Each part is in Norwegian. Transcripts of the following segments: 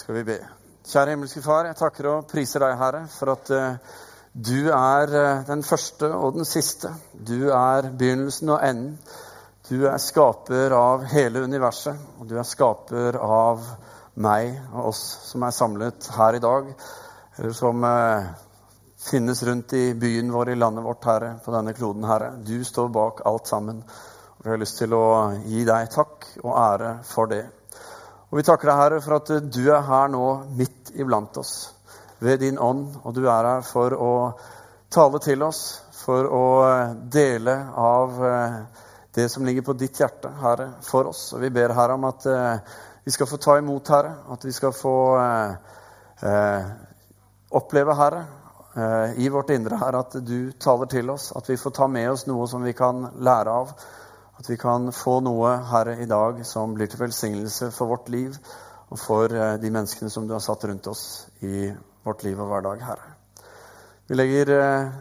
skal vi be. Kjære himmelske Far, jeg takker og priser deg, Herre, for at uh, du er uh, den første og den siste. Du er begynnelsen og enden. Du er skaper av hele universet, og du er skaper av meg og oss som er samlet her i dag, eller som uh, finnes rundt i byen vår, i landet vårt, Herre, på denne kloden, Herre. Du står bak alt sammen. Og vi har lyst til å gi deg takk og ære for det. Og vi takker deg, Herre, for at du er her nå midt iblant oss ved din ånd, og du er her for å tale til oss, for å dele av eh, det som ligger på ditt hjerte, Herre, for oss. Og vi ber Herre om at eh, vi skal få ta imot, Herre, at vi skal få eh, oppleve, Herre, i vårt indre, Herre, at du taler til oss, at vi får ta med oss noe som vi kan lære av. At vi kan få noe, Herre, i dag som blir til velsignelse for vårt liv og for eh, de menneskene som du har satt rundt oss i vårt liv og hverdag, Herre. Vi legger eh,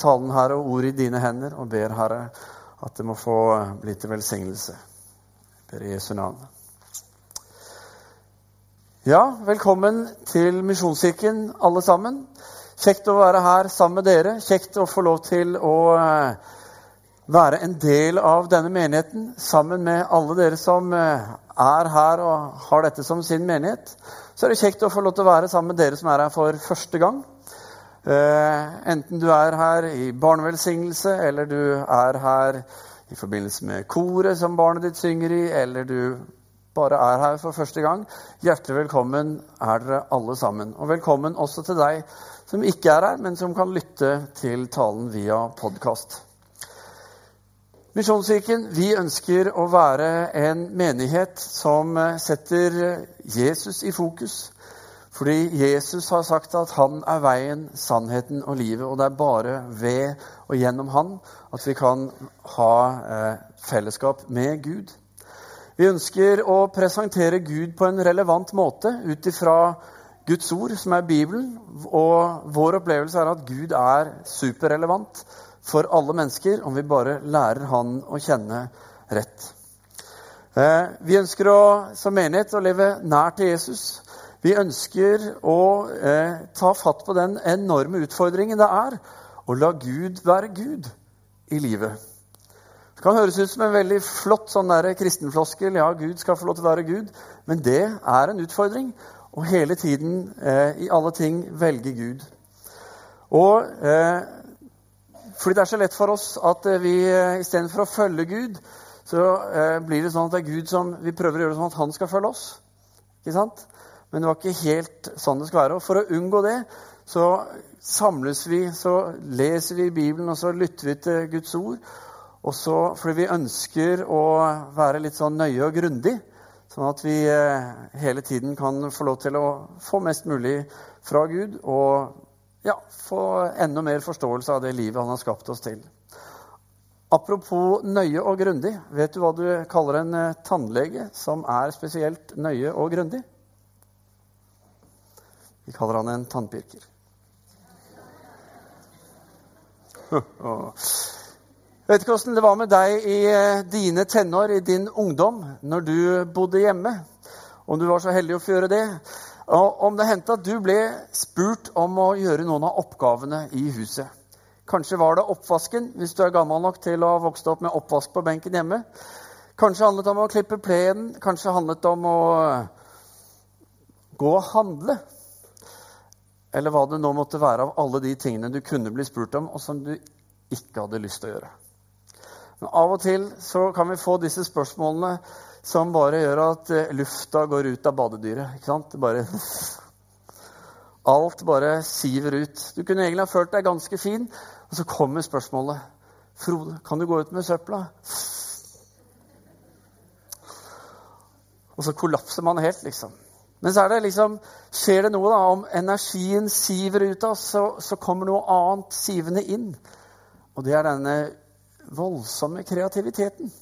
talen, Herre, og ordet i dine hender og ber, Herre, at det må få bli til velsignelse. Jeg ber i Jesu navn. Ja, velkommen til Misjonskirken, alle sammen. Kjekt å være her sammen med dere. Kjekt å få lov til å eh, være en del av denne menigheten sammen med alle dere som eh, er her og har dette som sin menighet. Så er det kjekt å få lov til å være sammen med dere som er her for første gang. Eh, enten du er her i barnevelsignelse, eller du er her i forbindelse med koret som barnet ditt synger i, eller du bare er her for første gang. Hjertelig velkommen er dere alle sammen. Og velkommen også til deg som ikke er her, men som kan lytte til talen via podkast. Misjonskirken vi ønsker å være en menighet som eh, setter Jesus i fokus. Fordi Jesus har sagt at han er veien, sannheten og livet. Og det er bare ved og gjennom han at vi kan ha eh, fellesskap med Gud. Vi ønsker å presentere Gud på en relevant måte ut ifra Guds ord, som er Bibelen. Og vår opplevelse er at Gud er superrelevant for alle mennesker om vi bare lærer Han å kjenne rett. Eh, vi ønsker å, som menighet å leve nær til Jesus. Vi ønsker å eh, ta fatt på den enorme utfordringen det er å la Gud være Gud i livet. Det kan høres ut som en veldig flott sånn kristenfloskel. Ja, Gud skal få lov til å være Gud. Men det er en utfordring. Å hele tiden, eh, i alle ting, velge Gud. Og eh, fordi det er så lett for oss at eh, vi eh, istedenfor å følge Gud, så eh, blir det sånn at det er Gud som vi prøver å gjøre det sånn at han skal følge oss. Ikke sant? Men det var ikke helt sånn det skal være. Og for å unngå det så samles vi, så leser vi Bibelen, og så lytter vi til Guds ord. Og så, fordi vi ønsker å være litt sånn nøye og grundig, sånn at vi hele tiden kan få lov til å få mest mulig fra Gud og ja, få enda mer forståelse av det livet han har skapt oss til. Apropos nøye og grundig. Vet du hva du kaller en eh, tannlege som er spesielt nøye og grundig? Vi kaller han en tannpirker. Vet ikke åssen det var med deg i eh, dine tenår, i din ungdom, når du bodde hjemme. Om du var så heldig å få gjøre det. Og om det hendte at du ble spurt om å gjøre noen av oppgavene i huset. Kanskje var det oppvasken, hvis du er gammel nok til å ha vokst opp med oppvask på benken hjemme. Kanskje handlet det om å klippe plenen, kanskje handlet det om å gå og handle. Eller hva det nå måtte være av alle de tingene du kunne bli spurt om, og som du ikke hadde lyst til å gjøre. Men av og til så kan vi få disse spørsmålene som bare gjør at eh, lufta går ut av badedyret. ikke sant? Bare, alt bare siver ut. Du kunne egentlig ha følt deg ganske fin, og så kommer spørsmålet. 'Frode, kan du gå ut med søpla?' Og så kollapser man helt, liksom. Men så er det liksom, skjer det noe da, om energien siver ut av oss, så, så kommer noe annet sivende inn. Og det er denne voldsomme kreativiteten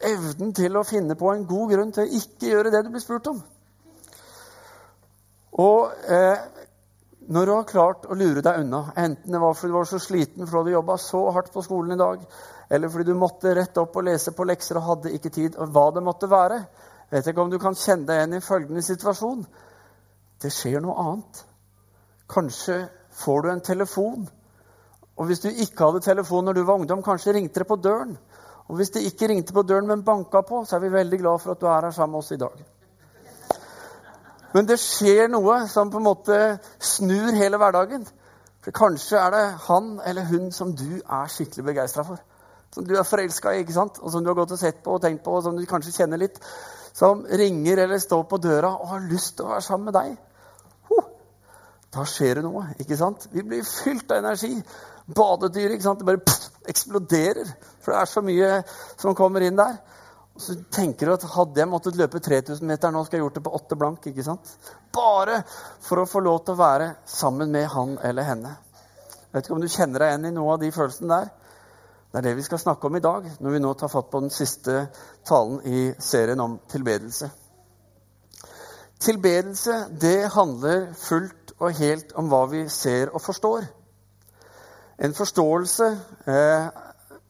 evnen til å finne på en god grunn til å ikke gjøre det du blir spurt om. Og eh, når du har klart å lure deg unna, enten det var fordi du var så sliten fordi du jobba så hardt på skolen i dag, eller fordi du måtte rette opp og lese på lekser og hadde ikke tid, og hva det måtte være vet ikke om du kan kjenne deg igjen i følgende situasjon. det skjer noe annet. Kanskje får du en telefon. Og hvis du ikke hadde telefon når du var ungdom, kanskje ringte det på døren. Og hvis det ikke ringte på døren, men banka på, så er vi veldig glad for at du er her sammen med oss i dag. Men det skjer noe som på en måte snur hele hverdagen. For kanskje er det han eller hun som du er skikkelig begeistra for. Som du er forelska i, ikke sant? og som du har gått og sett på og tenkt på, og som du kanskje kjenner litt. Som ringer eller står på døra og har lyst til å være sammen med deg. Huh. Da skjer det noe. ikke sant? Vi blir fylt av energi. Badedyr ikke sant? det bare pff, eksploderer. For det er så mye som kommer inn der. Og så tenker du at hadde jeg måttet løpe 3000 meter nå, skal jeg gjort det på åtte blank. ikke sant? Bare for å få lov til å være sammen med han eller henne. Jeg vet ikke om du kjenner deg igjen i noe av de følelsene der. Det er det vi skal snakke om i dag, når vi nå tar fatt på den siste talen i serien om tilbedelse. Tilbedelse, det handler fullt og helt om hva vi ser og forstår. En forståelse eh,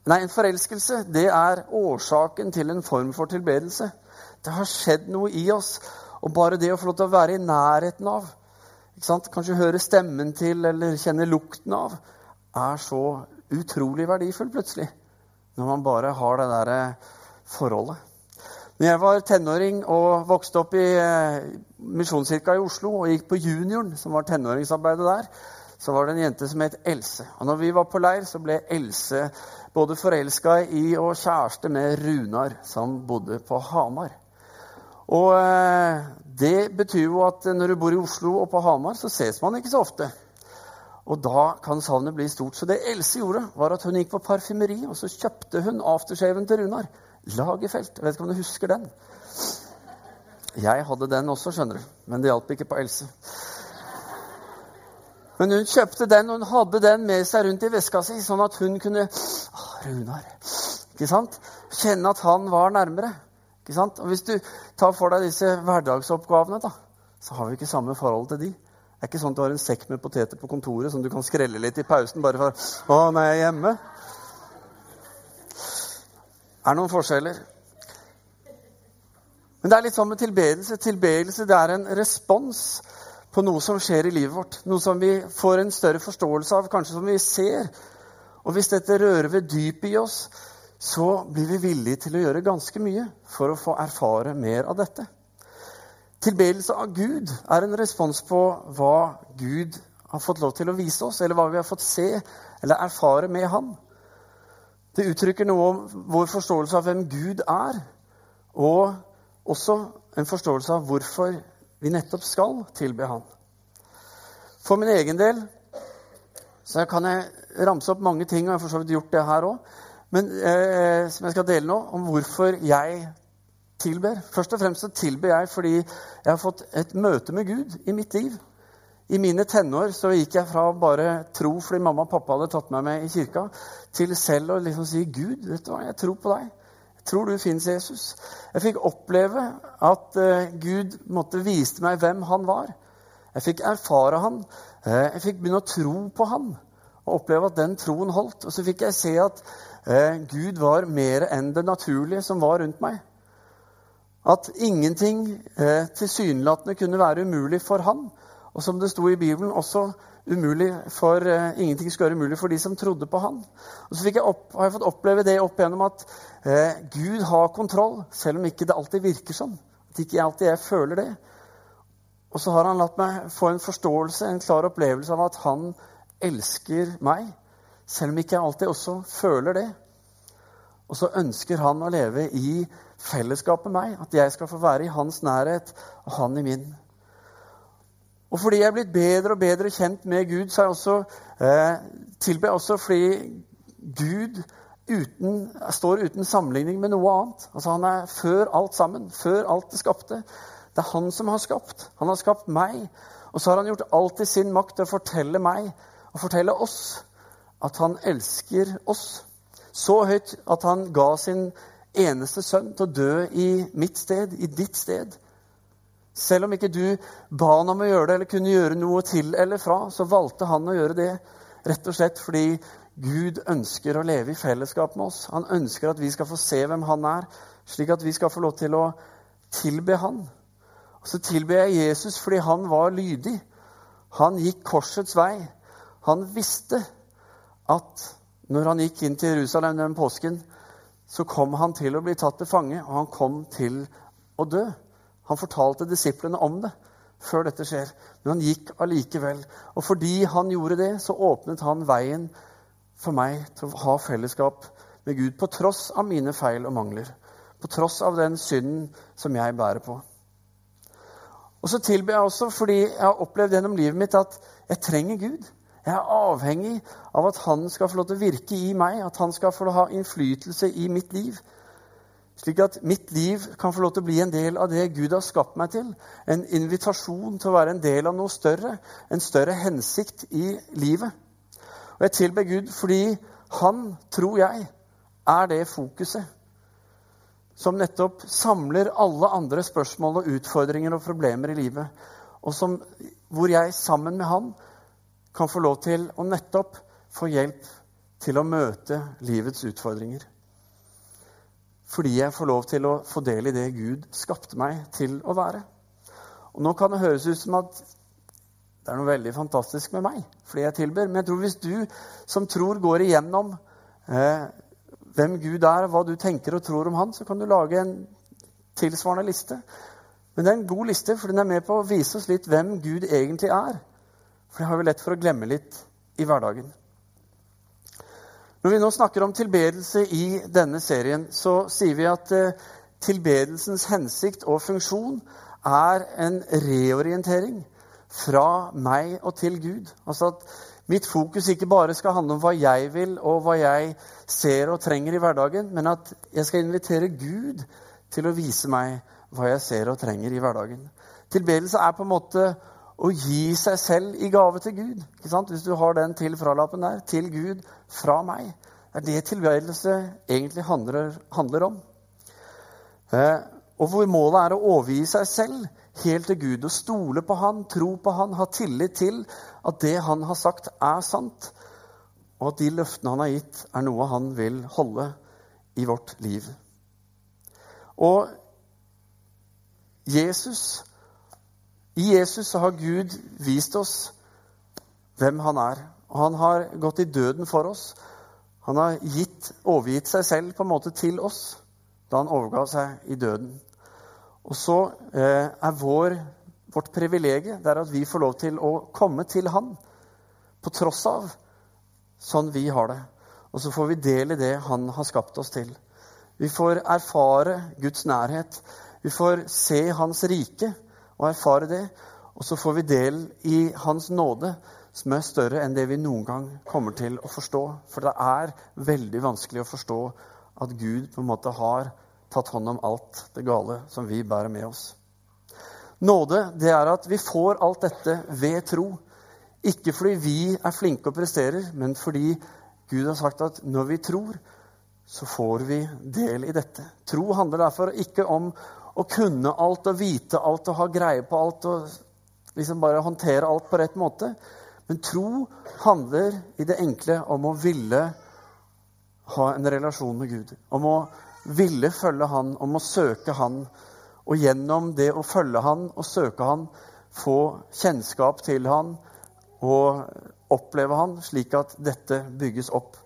Nei, en forelskelse det er årsaken til en form for tilbedelse. Det har skjedd noe i oss. Og bare det å få lov til å være i nærheten av, kanskje høre stemmen til eller kjenne lukten av, er så utrolig verdifull plutselig. Når man bare har det derre forholdet. Når jeg var tenåring og vokste opp i eh, Misjonskirka i Oslo og gikk på junioren, som var tenåringsarbeidet der, så var det en jente som het Else. Og når vi var på leir, så ble Else både forelska i og kjæreste med Runar, som bodde på Hamar. Og eh, det betyr jo at når du bor i Oslo og på Hamar, så ses man ikke så ofte. Og da kan savnet bli stort. Så det Else gjorde, var at hun gikk på parfymeri, og så kjøpte hun aftershaven til Runar. Lagerfelt. Jeg vet ikke om du husker den? Jeg hadde den også, skjønner du. Men det hjalp ikke på Else. Men hun kjøpte den, og hun hadde den med seg rundt i veska si, sånn at hun kunne ah, Runar, ikke sant? Kjenne at han var nærmere. ikke sant? Og Hvis du tar for deg disse hverdagsoppgavene, da, så har vi ikke samme forhold til de. Det er ikke sånn at du har en sekk med poteter på kontoret som du kan skrelle litt i pausen bare for å, nå er jeg hjemme. Det er noen forskjeller. Men det er litt sånn med tilbedelse. Tilbedelse det er en respons på noe som skjer i livet vårt. Noe som vi får en større forståelse av, kanskje som vi ser. Og hvis dette rører ved dypet i oss, så blir vi villige til å gjøre ganske mye for å få erfare mer av dette. Tilbedelse av Gud er en respons på hva Gud har fått lov til å vise oss, eller hva vi har fått se eller erfare med Han. Det uttrykker noe om vår forståelse av hvem Gud er, og også en forståelse av hvorfor vi nettopp skal tilbe Han. For min egen del så kan jeg ramse opp mange ting, og jeg har for så vidt gjort det her òg, eh, som jeg skal dele nå, om hvorfor jeg tilber. Først og fremst så tilber jeg fordi jeg har fått et møte med Gud i mitt liv. I mine tenår så gikk jeg fra bare tro fordi mamma og pappa hadde tatt meg med i kirka, til selv å liksom si Gud, vet du hva, jeg tror på deg tror du fins Jesus. Jeg fikk oppleve at uh, Gud måtte vise meg hvem han var. Jeg fikk erfare han. Uh, jeg fikk begynne å tro på han og oppleve at den troen holdt. Og så fikk jeg se at uh, Gud var mer enn det naturlige som var rundt meg. At ingenting uh, tilsynelatende kunne være umulig for han. Og som det sto i Bibelen, også umulig for, uh, ingenting skulle være umulig for de som trodde på han. Og så jeg opp, har jeg fått oppleve det opp gjennom at uh, Gud har kontroll, selv om ikke det alltid virker sånn. At ikke alltid jeg føler det. Og så har han latt meg få en forståelse, en klar opplevelse av at han elsker meg, selv om ikke jeg alltid også føler det. Og så ønsker han å leve i fellesskap med meg, at jeg skal få være i hans nærhet og han i min. Og fordi jeg er blitt bedre og bedre kjent med Gud, så jeg også, eh, tilber jeg også fordi Gud uten, står uten sammenligning med noe annet. Altså Han er før alt sammen, før alt det skapte. Det er han som har skapt. Han har skapt meg. Og så har han gjort alt i sin makt til å fortelle meg og fortelle oss at han elsker oss. Så høyt at han ga sin eneste sønn til å dø i mitt sted, i ditt sted. Selv om ikke du ba han om å gjøre det eller kunne gjøre noe til eller fra, så valgte han å gjøre det rett og slett fordi Gud ønsker å leve i fellesskap med oss. Han ønsker at vi skal få se hvem han er, slik at vi skal få lov til å tilbe han. Og så tilber jeg Jesus fordi han var lydig. Han gikk korsets vei. Han visste at når han gikk inn til Jerusalem den påsken, så kom han til å bli tatt til fange, og han kom til å dø. Han fortalte disiplene om det før dette skjer, men han gikk allikevel. Og fordi han gjorde det, så åpnet han veien for meg til å ha fellesskap med Gud, på tross av mine feil og mangler. På tross av den synden som jeg bærer på. Og så tilber jeg også fordi jeg har opplevd gjennom livet mitt at jeg trenger Gud. Jeg er avhengig av at han skal få lov til å virke i meg, at han skal få lov til å ha innflytelse i mitt liv. Slik at mitt liv kan få lov til å bli en del av det Gud har skapt meg til. En invitasjon til å være en del av noe større, en større hensikt i livet. Og jeg tilber Gud fordi han, tror jeg, er det fokuset som nettopp samler alle andre spørsmål og utfordringer og problemer i livet, og som, hvor jeg sammen med han kan få lov til å nettopp få hjelp til å møte livets utfordringer. Fordi jeg får lov til å få del i det Gud skapte meg til å være. Og Nå kan det høres ut som at det er noe veldig fantastisk med meg fordi jeg tilber. Men jeg tror hvis du som tror går igjennom eh, hvem Gud er, hva du tenker og tror om Han, så kan du lage en tilsvarende liste. Men det er en god liste, for den er med på å vise oss litt hvem Gud egentlig er. For det har vi lett for å glemme litt i hverdagen. Når vi nå snakker om tilbedelse i denne serien, så sier vi at eh, tilbedelsens hensikt og funksjon er en reorientering fra meg og til Gud. Altså at mitt fokus ikke bare skal handle om hva jeg vil, og hva jeg ser og trenger i hverdagen, men at jeg skal invitere Gud til å vise meg hva jeg ser og trenger i hverdagen. Tilbedelse er på en måte å gi seg selv i gave til Gud. Ikke sant? Hvis du har den til fralappen der. Til Gud fra meg. Det er det tilværelse egentlig handler, handler om. Eh, og hvor målet er å overgi seg selv helt til Gud. Og stole på Han, tro på Han, ha tillit til at det Han har sagt, er sant. Og at de løftene Han har gitt, er noe Han vil holde i vårt liv. Og Jesus i Jesus så har Gud vist oss hvem han er. Og han har gått i døden for oss. Han har gitt, overgitt seg selv på en måte til oss da han overga seg i døden. Og så eh, er vår, vårt privilegium at vi får lov til å komme til han på tross av sånn vi har det. Og så får vi del i det han har skapt oss til. Vi får erfare Guds nærhet. Vi får se hans rike og erfare det. Og så får vi del i Hans nåde, som er større enn det vi noen gang kommer til å forstå. For det er veldig vanskelig å forstå at Gud på en måte har tatt hånd om alt det gale som vi bærer med oss. Nåde, det er at vi får alt dette ved tro. Ikke fordi vi er flinke og presterer, men fordi Gud har sagt at når vi tror, så får vi del i dette. Tro handler derfor ikke om å kunne alt og vite alt og ha greie på alt og liksom bare håndtere alt på rett måte. Men tro handler i det enkle om å ville ha en relasjon med Gud. Om å ville følge Han, om å søke Han. Og gjennom det å følge Han og søke Han, få kjennskap til Han og oppleve Han, slik at dette bygges opp,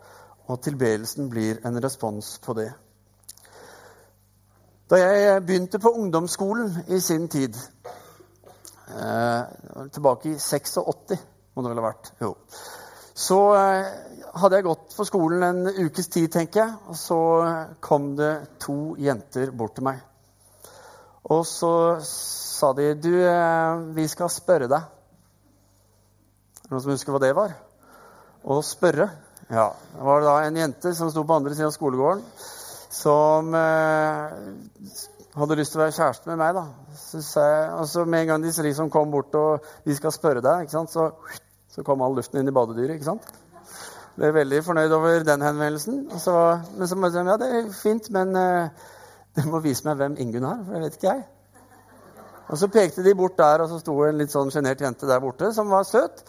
og tilbedelsen blir en respons på det. Da jeg begynte på ungdomsskolen i sin tid eh, Tilbake i 86, må det vel ha vært. Jo. Så eh, hadde jeg gått på skolen en ukes tid, tenker jeg. Og så kom det to jenter bort til meg. Og så sa de Du, eh, vi skal spørre deg. Er det noen som husker hva det var? Å spørre. Ja. Det var da en jente som sto på andre siden av skolegården som eh, hadde lyst til å være kjæreste med meg. da. Jeg, så Med en gang de liksom kom bort og vi skal spørre deg, ikke sant? Så, så kom all luften inn i badedyret. ikke sant? Ble veldig fornøyd over den henvendelsen. Så, men så må jeg si ja, det er fint, men eh, du må vise meg hvem Ingunn er, for det vet ikke jeg. Og så pekte de bort der, og så sto en litt sånn sjenert jente der borte som var søt.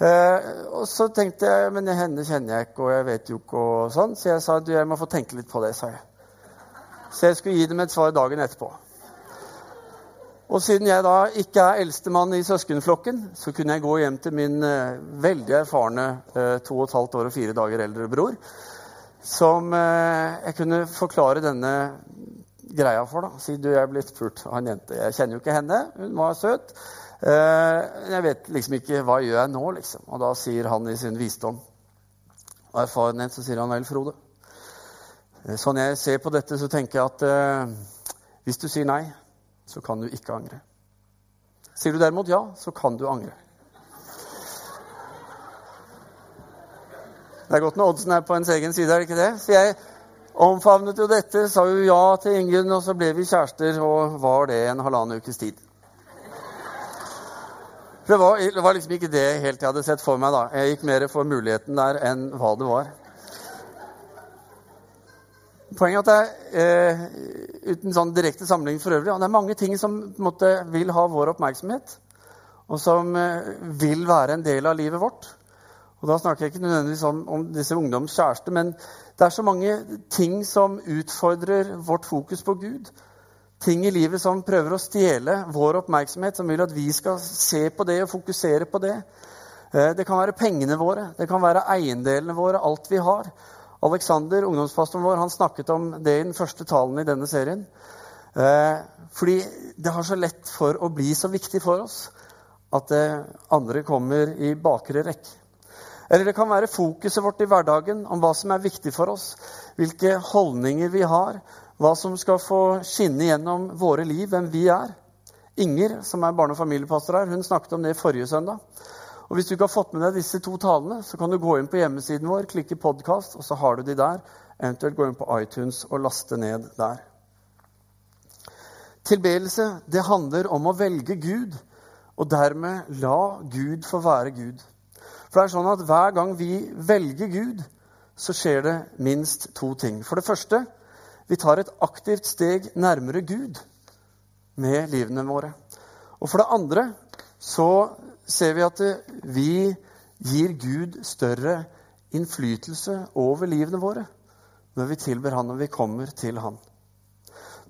Eh, og så tenkte jeg men henne kjenner jeg ikke, og jeg vet jo ikke, og sånn. Så jeg sa du, jeg må få tenke litt på det, sa jeg. Så jeg skulle gi dem et svar dagen etterpå. Og siden jeg da ikke er eldstemann i søskenflokken, så kunne jeg gå hjem til min uh, veldig erfarne uh, to og et halvt år og fire dager eldre bror, som uh, jeg kunne forklare denne greia for. da. Si du, jeg er blitt spurt av en jente. Jeg kjenner jo ikke henne, hun var søt. Jeg vet liksom ikke hva gjør jeg nå, liksom. Og da sier han i sin visdom og erfarenhet, så sier han vel, Frode. Sånn jeg ser på dette, så tenker jeg at hvis du sier nei så kan du ikke angre. Sier du derimot ja, så kan du angre. Det er godt når oddsen er på ens egen side, er det ikke det? Så jeg omfavnet jo dette, sa jo ja til Ingunn, og så ble vi kjærester, og var det en halvannen ukes tid. Det var, det var liksom ikke det helt jeg hadde sett for meg da. Jeg gikk mer for muligheten der enn hva det var. Poenget er at det er, eh, uten sånn direkte sammenligning for øvrig, det er mange ting som måte, vil ha vår oppmerksomhet, og som eh, vil være en del av livet vårt. Og Da snakker jeg ikke nødvendigvis om, om disse ungdoms kjæreste, men det er så mange ting som utfordrer vårt fokus på Gud. Ting i livet som prøver å stjele vår oppmerksomhet, som vil at vi skal se på det og fokusere på det. Eh, det kan være pengene våre, det kan være eiendelene våre, alt vi har. Alexander, ungdomspastoren vår, han snakket om det i den første talen i denne serien. Eh, fordi det har så lett for å bli så viktig for oss at det andre kommer i bakre rekke. Eller det kan være fokuset vårt i hverdagen om hva som er viktig for oss, hvilke holdninger vi har, hva som skal få skinne gjennom våre liv, hvem vi er. Inger, som er barne- og familiepastor her, hun snakket om det forrige søndag. Og Hvis du ikke har fått med deg disse to talene, så kan du gå inn på hjemmesiden vår, klikke 'podkast', og så har du de der. Eventuelt gå inn på iTunes og laste ned der. Tilbedelse det handler om å velge Gud, og dermed la Gud få være Gud. For det er sånn at hver gang vi velger Gud, så skjer det minst to ting. For det første vi tar et aktivt steg nærmere Gud med livene våre. Og for det andre så ser vi at vi gir Gud større innflytelse over livene våre når vi tilber Han og vi kommer til Han.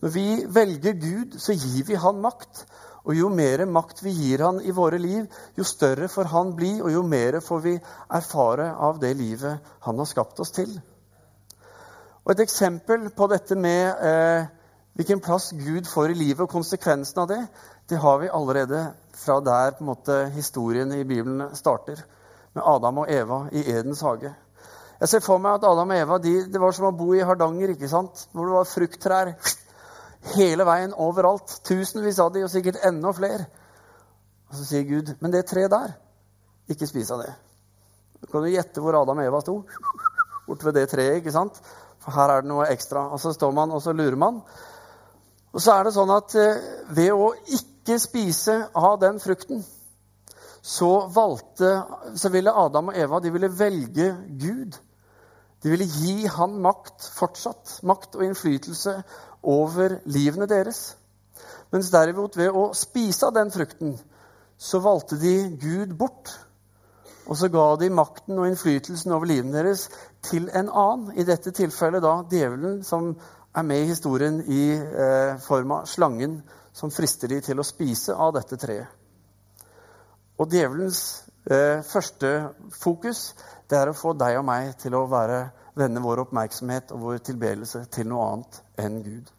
Når vi velger Gud, så gir vi Han makt. Og jo mer makt vi gir Han i våre liv, jo større får Han bli, og jo mer får vi erfare av det livet Han har skapt oss til. Og Et eksempel på dette med eh, hvilken plass Gud får i livet, og konsekvensen av det, det har vi allerede fra der på en måte, historien i Bibelen starter, med Adam og Eva i Edens hage. Jeg ser for meg at Adam og Eva de, det var som å bo i Hardanger, ikke sant? hvor det var frukttrær hele veien overalt. Tusenvis av de, og sikkert enda flere. Og så sier Gud, 'Men det treet der, ikke spis av det.' Du kan du gjette hvor Adam og Eva sto? Borte ved det treet, ikke sant? Her er det noe ekstra. Og så står man, og så lurer man. Og så er det sånn at eh, ved å ikke spise av den frukten, så, valgte, så ville Adam og Eva de ville velge Gud. De ville gi han makt fortsatt, makt og innflytelse over livene deres. Mens derimot ved å spise av den frukten, så valgte de Gud bort. Og så ga de makten og innflytelsen over livet deres til en annen. I dette tilfellet da djevelen, som er med i historien i eh, form av slangen som frister de til å spise av dette treet. Og djevelens eh, første fokus det er å få deg og meg til å være, vende vår oppmerksomhet og vår tilbedelse til noe annet enn Gud.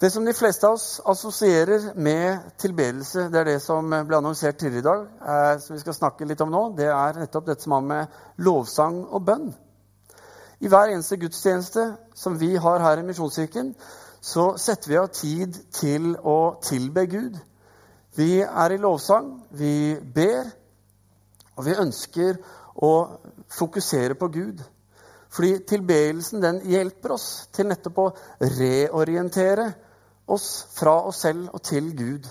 Det som de fleste av oss assosierer med tilbedelse, det er det som ble annonsert tidligere i dag, eh, som vi skal snakke litt om nå, det er nettopp dette som har med lovsang og bønn. I hver eneste gudstjeneste som vi har her i Misjonskirken, så setter vi av tid til å tilbe Gud. Vi er i lovsang, vi ber, og vi ønsker å fokusere på Gud. Fordi tilbedelsen den hjelper oss til nettopp å reorientere oss fra oss selv og til Gud.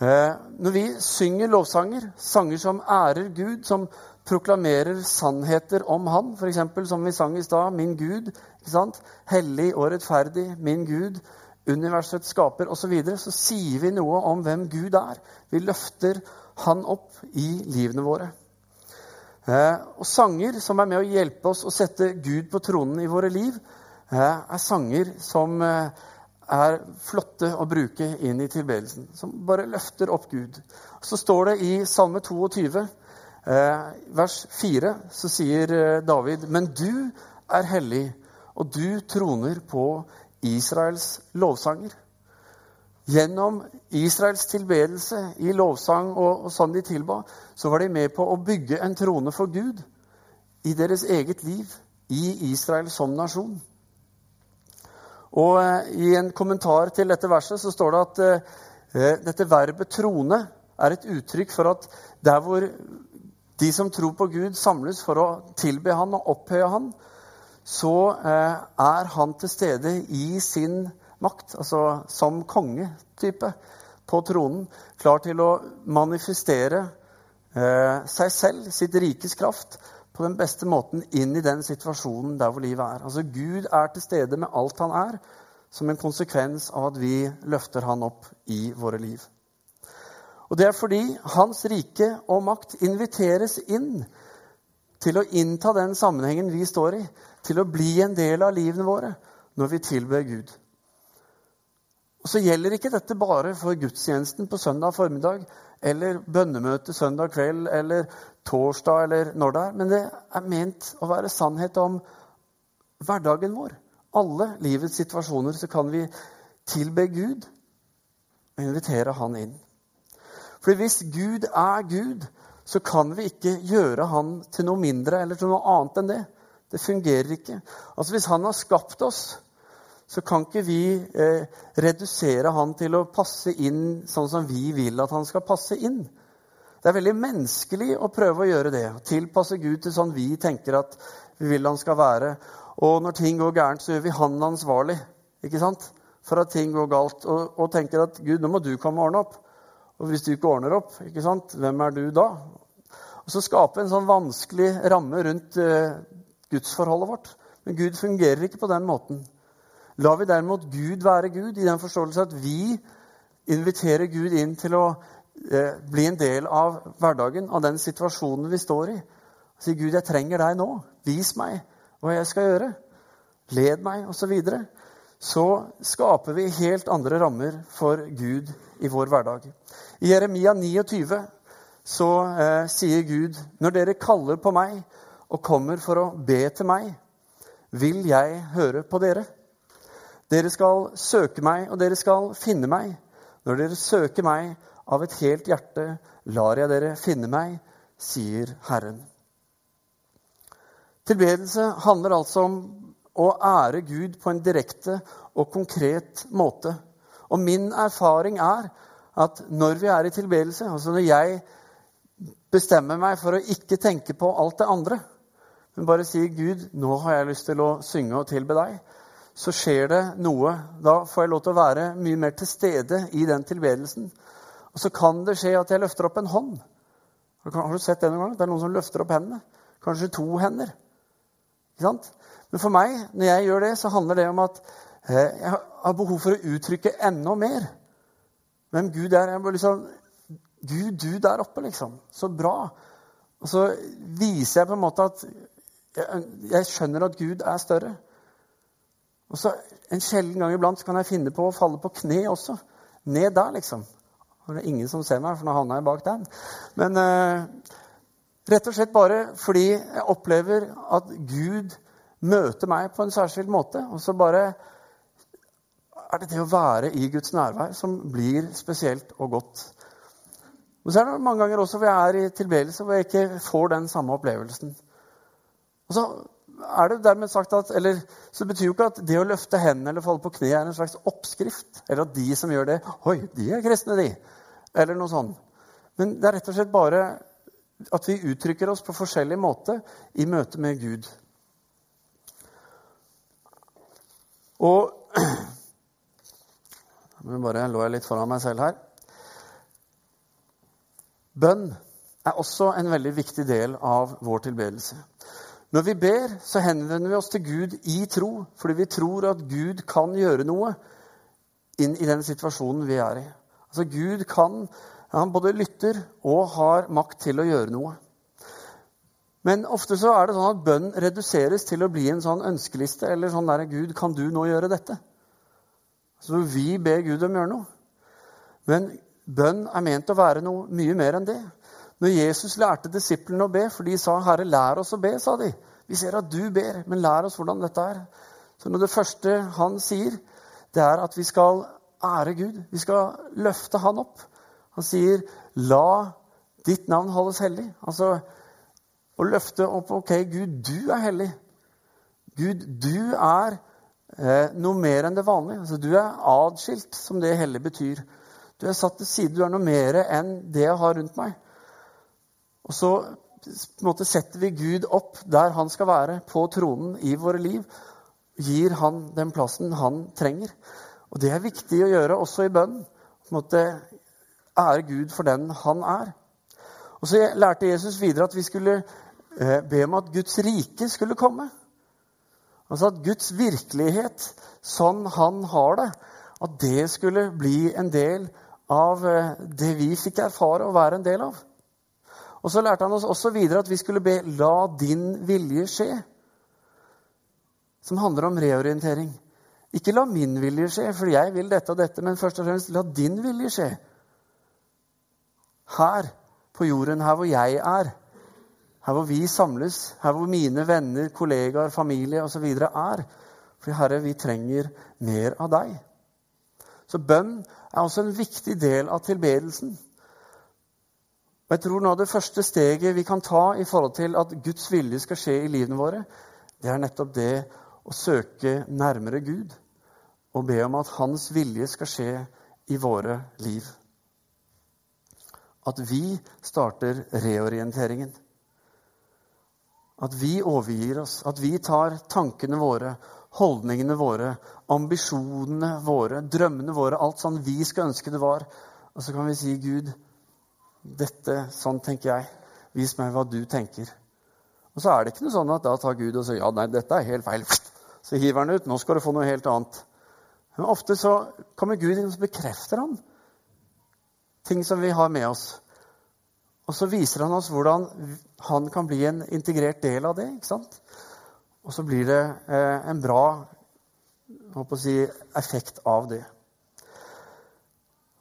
Eh, når vi synger lovsanger, sanger som ærer Gud, som proklamerer sannheter om Han, f.eks. som vi sang i stad, 'Min Gud', ikke sant? hellig og rettferdig, min Gud, universets skaper osv., så, videre, så sier vi noe om hvem Gud er. Vi løfter Han opp i livene våre. Eh, og sanger som er med å hjelpe oss å sette Gud på tronen i våre liv, eh, er sanger som er flotte å bruke inn i tilbedelsen. Som bare løfter opp Gud. Så står det i Salme 22, eh, vers 4, så sier eh, David.: Men du er hellig, og du troner på Israels lovsanger. Gjennom Israels tilbedelse i lovsang og, og sånn de tilba, så var de med på å bygge en trone for Gud i deres eget liv, i Israel som nasjon. Og eh, I en kommentar til dette verset så står det at eh, dette verbet 'trone' er et uttrykk for at der hvor de som tror på Gud, samles for å tilbe Han og opphøye Han, så eh, er Han til stede i sin makt, altså som kongetype på tronen, klar til å manifestere seg selv, sitt rikes kraft, på den beste måten inn i den situasjonen der hvor livet er. Altså Gud er til stede med alt han er, som en konsekvens av at vi løfter han opp i våre liv. Og Det er fordi hans rike og makt inviteres inn til å innta den sammenhengen vi står i, til å bli en del av livene våre når vi tilber Gud. Og så gjelder ikke dette bare for gudstjenesten på søndag formiddag eller bønnemøte søndag kveld eller torsdag eller når det er. Men det er ment å være sannhet om hverdagen vår. Alle livets situasjoner så kan vi tilbe Gud og invitere Han inn. For hvis Gud er Gud, så kan vi ikke gjøre Han til noe mindre eller til noe annet enn det. Det fungerer ikke. Altså Hvis Han har skapt oss, så kan ikke vi eh, redusere han til å passe inn sånn som vi vil at han skal passe inn. Det er veldig menneskelig å prøve å gjøre det. Tilpasse Gud til sånn vi tenker at vi vil han skal være. Og når ting går gærent, så gjør vi han ansvarlig ikke sant? for at ting går galt. Og, og tenker at Gud, nå må du komme og ordne opp. Og hvis du ikke ordner opp, ikke sant? hvem er du da? Og så skape en sånn vanskelig ramme rundt uh, gudsforholdet vårt. Men Gud fungerer ikke på den måten. Lar vi derimot Gud være Gud, i den forståelse at vi inviterer Gud inn til å eh, bli en del av hverdagen, av den situasjonen vi står i. Si, 'Gud, jeg trenger deg nå. Vis meg hva jeg skal gjøre.' Led meg, osv. Så, videre. så skaper vi helt andre rammer for Gud i vår hverdag. I Jeremia 29 så eh, sier Gud, 'Når dere kaller på meg og kommer for å be til meg, vil jeg høre på dere.' Dere skal søke meg, og dere skal finne meg. Når dere søker meg av et helt hjerte, lar jeg dere finne meg, sier Herren. Tilbedelse handler altså om å ære Gud på en direkte og konkret måte. Og min erfaring er at når vi er i tilbedelse, altså når jeg bestemmer meg for å ikke tenke på alt det andre, men bare sier 'Gud, nå har jeg lyst til å synge og tilbe deg', så skjer det noe. Da får jeg lov til å være mye mer til stede i den tilbedelsen. Og så kan det skje at jeg løfter opp en hånd. Har du sett det noen gang? Det er noen som løfter opp hendene. Kanskje to hender. Ikke sant? Men for meg, når jeg gjør det, så handler det om at eh, jeg har behov for å uttrykke enda mer hvem Gud er. Jeg bare liksom Gud, du der oppe, liksom. Så bra. Og så viser jeg på en måte at jeg, jeg skjønner at Gud er større. Og så En sjelden gang iblant kan jeg finne på å falle på kne også. Ned der, liksom. Og det er ingen som ser meg, for nå havna jeg bak den. Men eh, rett og slett bare fordi jeg opplever at Gud møter meg på en særskilt måte. Og så bare er det det å være i Guds nærvær som blir spesielt og godt. Men så er det mange ganger også hvor jeg er i tilbedelse hvor jeg ikke får den samme opplevelsen. Og så er det dermed sagt at, eller, så betyr jo ikke at det å løfte hendene eller falle på kne er en slags oppskrift. Eller at de som gjør det Oi, de er kristne, de. Eller noe sånt. Men det er rett og slett bare at vi uttrykker oss på forskjellig måte i møte med Gud. Og Nå bare lå jeg litt foran meg selv her. Bønn er også en veldig viktig del av vår tilbedelse. Når vi ber, så henvender vi oss til Gud i tro, fordi vi tror at Gud kan gjøre noe inn i den situasjonen vi er i. Altså Gud kan, Han både lytter og har makt til å gjøre noe. Men ofte så er det sånn at bønn reduseres til å bli en sånn ønskeliste. Eller sånn der 'Gud, kan du nå gjøre dette?' Så vi ber Gud om å gjøre noe. Men bønn er ment å være noe mye mer enn det. Når Jesus lærte disiplene å be, for de sa 'Herre, lær oss å be', sa de. Vi ser at du ber, men lær oss hvordan dette er. Så når det første han sier, det er at vi skal ære Gud. Vi skal løfte han opp. Han sier 'la ditt navn holdes hellig'. Altså å løfte opp OK, Gud, du er hellig. Gud, du er eh, noe mer enn det vanlige. Altså, du er adskilt, som det hellig betyr. Du er satt til side. Du er noe mer enn det jeg har rundt meg. Og så måte, setter vi Gud opp der han skal være, på tronen i våre liv. Gir han den plassen han trenger. Og det er viktig å gjøre også i bønn. Ære Gud for den han er. Og så lærte Jesus videre at vi skulle eh, be om at Guds rike skulle komme. Altså at Guds virkelighet, sånn han har det, at det skulle bli en del av eh, det vi fikk erfare å være en del av. Og så lærte han oss også videre at vi skulle be 'la din vilje skje', som handler om reorientering. Ikke 'la min vilje skje', for jeg vil dette og dette, men først og fremst 'la din vilje skje'. Her på jorden, her hvor jeg er, her hvor vi samles, her hvor mine venner, kollegaer, familie osv. er. For Herre, vi trenger mer av deg. Så bønn er også en viktig del av tilbedelsen. Og jeg tror av det første steget vi kan ta i forhold til at Guds vilje skal skje i livene våre, det er nettopp det å søke nærmere Gud og be om at Hans vilje skal skje i våre liv. At vi starter reorienteringen. At vi overgir oss, at vi tar tankene våre, holdningene våre, ambisjonene våre, drømmene våre, alt sånn vi skal ønske det var. Og så kan vi si, Gud, dette, sånn tenker jeg. Vis meg hva du tenker. Og så er det ikke noe sånn at da tar Gud og sier ja, nei, dette er helt feil. Så hiver han ut. Nå skal du få noe helt annet. Men ofte så kommer Gud inn og så bekrefter han ting som vi har med oss. Og så viser han oss hvordan han kan bli en integrert del av det. ikke sant? Og så blir det eh, en bra si, effekt av det.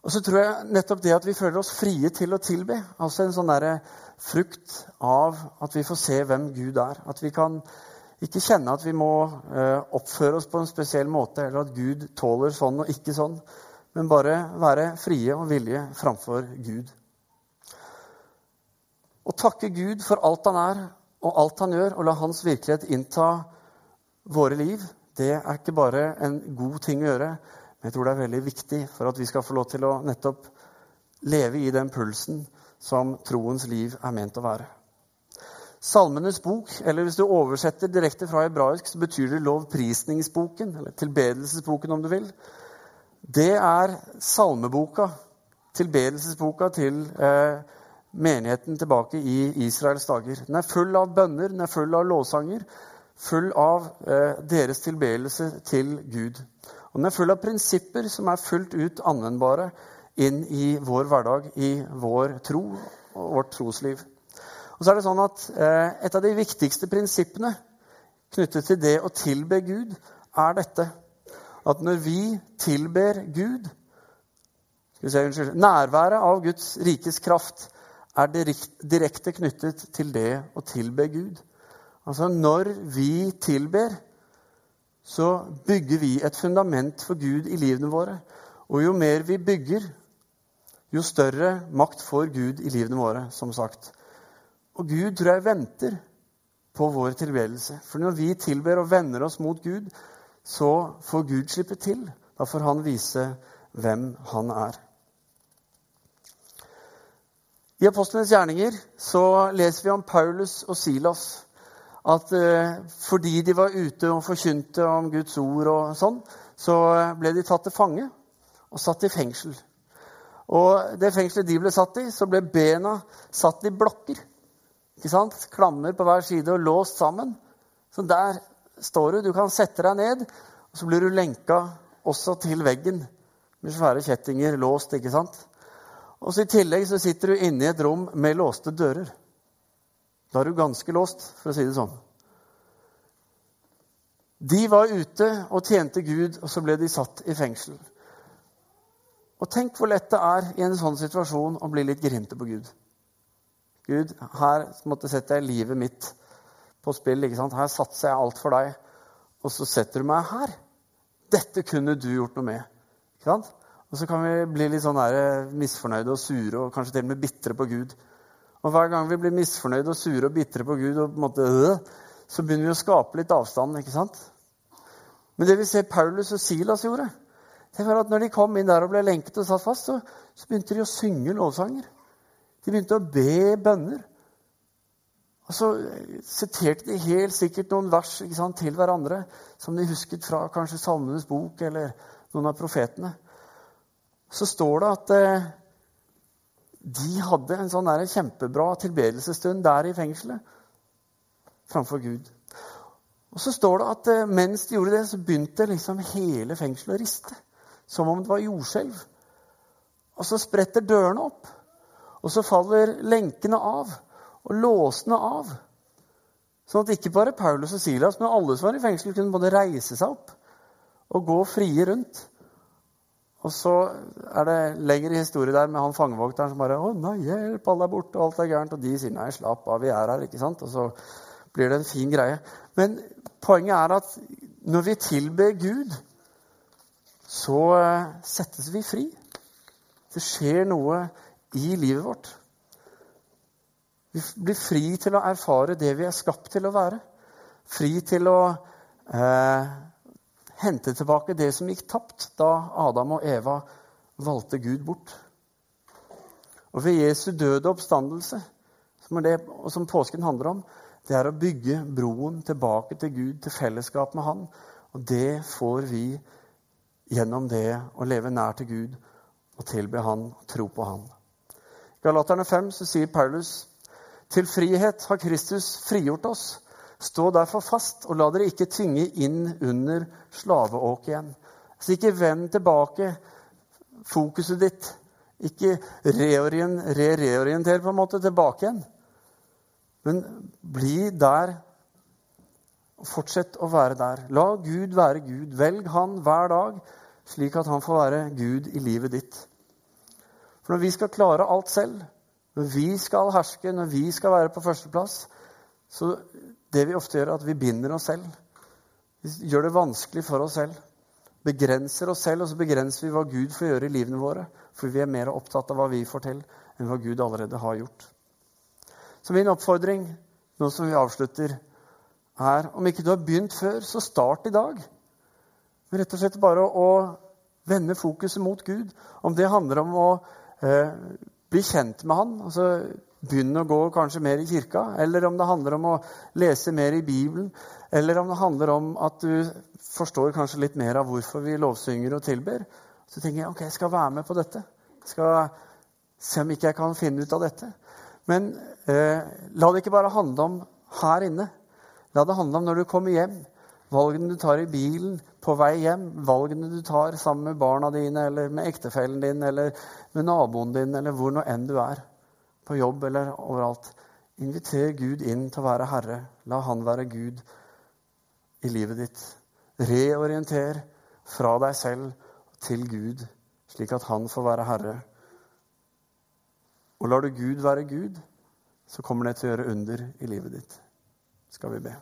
Og så tror jeg nettopp det at vi føler oss frie til å tilbe, altså en sånn der frukt av at vi får se hvem Gud er. At vi kan ikke kjenne at vi må eh, oppføre oss på en spesiell måte, eller at Gud tåler sånn og ikke sånn, men bare være frie og villige framfor Gud. Å takke Gud for alt han er og alt han gjør, og la hans virkelighet innta våre liv, det er ikke bare en god ting å gjøre, jeg tror det er veldig viktig for at vi skal få lov til å nettopp leve i den pulsen som troens liv er ment å være. Salmenes bok, eller hvis du oversetter direkte fra hebraisk, så betyr det lovprisningsboken, eller tilbedelsesboken, om du vil. Det er salmeboka, tilbedelsesboka til eh, menigheten tilbake i Israels dager. Den er full av bønner, den er full av lovsanger, full av eh, deres tilbedelse til Gud. Og den er full av prinsipper som er fullt ut anvendbare inn i vår hverdag, i vår tro og vårt trosliv. Og så er det sånn at eh, Et av de viktigste prinsippene knyttet til det å tilbe Gud, er dette at når vi tilber Gud se, unnskyld, Nærværet av Guds rikes kraft er direkte knyttet til det å tilbe Gud. Altså når vi tilber, så bygger vi et fundament for Gud i livene våre. Og jo mer vi bygger, jo større makt får Gud i livene våre, som sagt. Og Gud tror jeg venter på vår tilbedelse. For når vi tilber og vender oss mot Gud, så får Gud slippe til. Da får han vise hvem han er. I Apostlenes gjerninger så leser vi om Paulus og Silas at eh, fordi de var ute og forkynte om Guds ord og sånn, så ble de tatt til fange og satt i fengsel. Og det fengselet de ble satt i, så ble bena satt i blokker. Ikke sant? Klammer på hver side og låst sammen. Så der står du. Du kan sette deg ned, og så blir du lenka også til veggen med svære kjettinger låst. ikke sant? Og så I tillegg så sitter du inne i et rom med låste dører. Da er du ganske låst, for å si det sånn. De var ute og tjente Gud, og så ble de satt i fengsel. Og tenk hvor lett det er i en sånn situasjon å bli litt grinte på Gud. Gud, her måtte sette jeg livet mitt på spill. ikke sant? Her satser jeg alt for deg, og så setter du meg her. Dette kunne du gjort noe med. Ikke sant? Og så kan vi bli litt sånn misfornøyde og sure og kanskje til og med bitre på Gud. Og hver gang vi blir misfornøyde og sure og bitre på Gud, og på en måte, øh, så begynner vi å skape litt avstand. ikke sant? Men det vi ser Paulus og Silas gjorde, det var at når de kom inn der og ble lenket og satt fast, så, så begynte de å synge lovsanger. De begynte å be bønner. Og så siterte de helt sikkert noen vers sant, til hverandre som de husket fra kanskje Salmenes bok eller noen av profetene. Så står det at eh, de hadde en sånn der kjempebra tilbedelsesstund der i fengselet framfor Gud. Og så står det at eh, mens de gjorde det, så begynte liksom hele fengselet å riste. Som om det var jordskjelv. Og så spretter dørene opp. Og så faller lenkene av og låsene av. Sånn at ikke bare Paulus og Silas, men alle som var i fengsel, kunne både reise seg opp og gå frie rundt. Og så er det lengre historie der med han fangevokteren som bare 'Å nei, hjelp, alle er borte, og alt er gærent.' Og de sier 'Nei, slapp av, vi er her', ikke sant? Og så blir det en fin greie. Men poenget er at når vi tilber Gud, så eh, settes vi fri. Det skjer noe i livet vårt. Vi blir fri til å erfare det vi er skapt til å være. Fri til å eh, hente tilbake det som gikk tapt da Adam og Eva valgte Gud bort. Og ved Jesu døde oppstandelse, som det som påsken handler om, det er å bygge broen tilbake til Gud, til fellesskap med Han. Og det får vi gjennom det å leve nær til Gud og tilbe Han tro på Han. I Galaterne 5 så sier Paulus til frihet har Kristus frigjort oss. Stå derfor fast, og la dere ikke tvinge inn under slaveåket igjen. Så ikke vend tilbake fokuset ditt. Ikke re-reorienter på en måte tilbake igjen. Men bli der fortsett å være der. La Gud være Gud. Velg Han hver dag, slik at Han får være Gud i livet ditt. For når vi skal klare alt selv, når vi skal herske, når vi skal være på førsteplass, så det vi ofte gjør, er at vi binder oss selv. Vi gjør det vanskelig for oss selv. Begrenser oss selv, og så begrenser vi hva Gud får gjøre i livene våre. For vi er mer opptatt av hva vi får til, enn hva Gud allerede har gjort. Så min oppfordring nå som vi avslutter, er om ikke du har begynt før, så start i dag. Men rett og slett bare å vende fokuset mot Gud. Om det handler om å eh, bli kjent med han, altså begynne å gå kanskje mer i kirka, eller om det handler om å lese mer i Bibelen, eller om det handler om at du forstår kanskje litt mer av hvorfor vi lovsynger og tilber, så tenker jeg ok, jeg skal være med på dette. Jeg skal se om ikke jeg kan finne ut av dette. Men eh, la det ikke bare handle om her inne. La det handle om når du kommer hjem. Valgene du tar i bilen på vei hjem, valgene du tar sammen med barna dine eller med ektefellen din eller med naboen din eller hvor nå enn du er, på jobb eller overalt. Inviter Gud inn til å være herre. La Han være Gud i livet ditt. Reorienter fra deg selv til Gud, slik at Han får være herre. Og lar du Gud være Gud, så kommer det til å gjøre under i livet ditt. Skal vi be.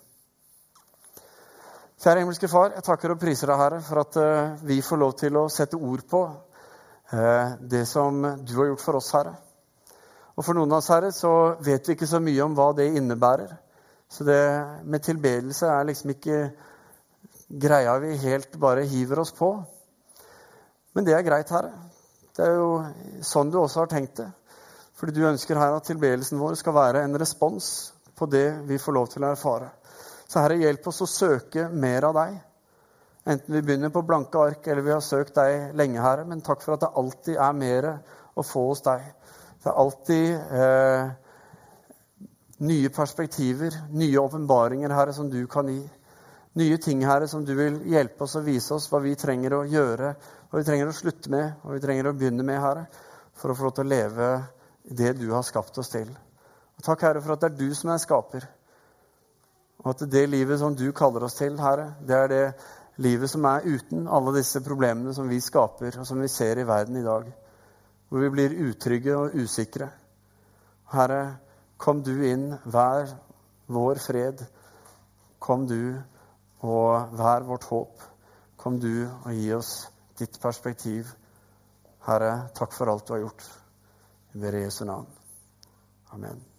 Kjære himmelske Far, jeg takker og priser deg, Herre, for at uh, vi får lov til å sette ord på uh, det som du har gjort for oss, Herre. Og for noen av oss, Herre, så vet vi ikke så mye om hva det innebærer. Så det med tilbedelse er liksom ikke greia vi helt bare hiver oss på. Men det er greit, Herre. Det er jo sånn du også har tenkt det. Fordi du ønsker her at tilbedelsen vår skal være en respons på det vi får lov til å erfare. Så Herre, hjelp oss å søke mer av deg. Enten vi begynner på blanke ark eller vi har søkt deg lenge, Herre. Men takk for at det alltid er mer å få hos deg. Det er alltid eh, nye perspektiver, nye åpenbaringer, Herre, som du kan gi. Nye ting, Herre, som du vil hjelpe oss og vise oss hva vi trenger å gjøre, hva vi trenger å slutte med, hva vi trenger å begynne med, Herre, for å få lov til å leve det du har skapt oss til. Og takk, Herre, for at det er du som er skaper. Og at det livet som du kaller oss til, Herre, det er det livet som er uten alle disse problemene som vi skaper, og som vi ser i verden i dag. Hvor vi blir utrygge og usikre. Herre, kom du inn, vær vår fred. Kom du og vær vårt håp. Kom du og gi oss ditt perspektiv. Herre, takk for alt du har gjort. I Jesu navn. Amen.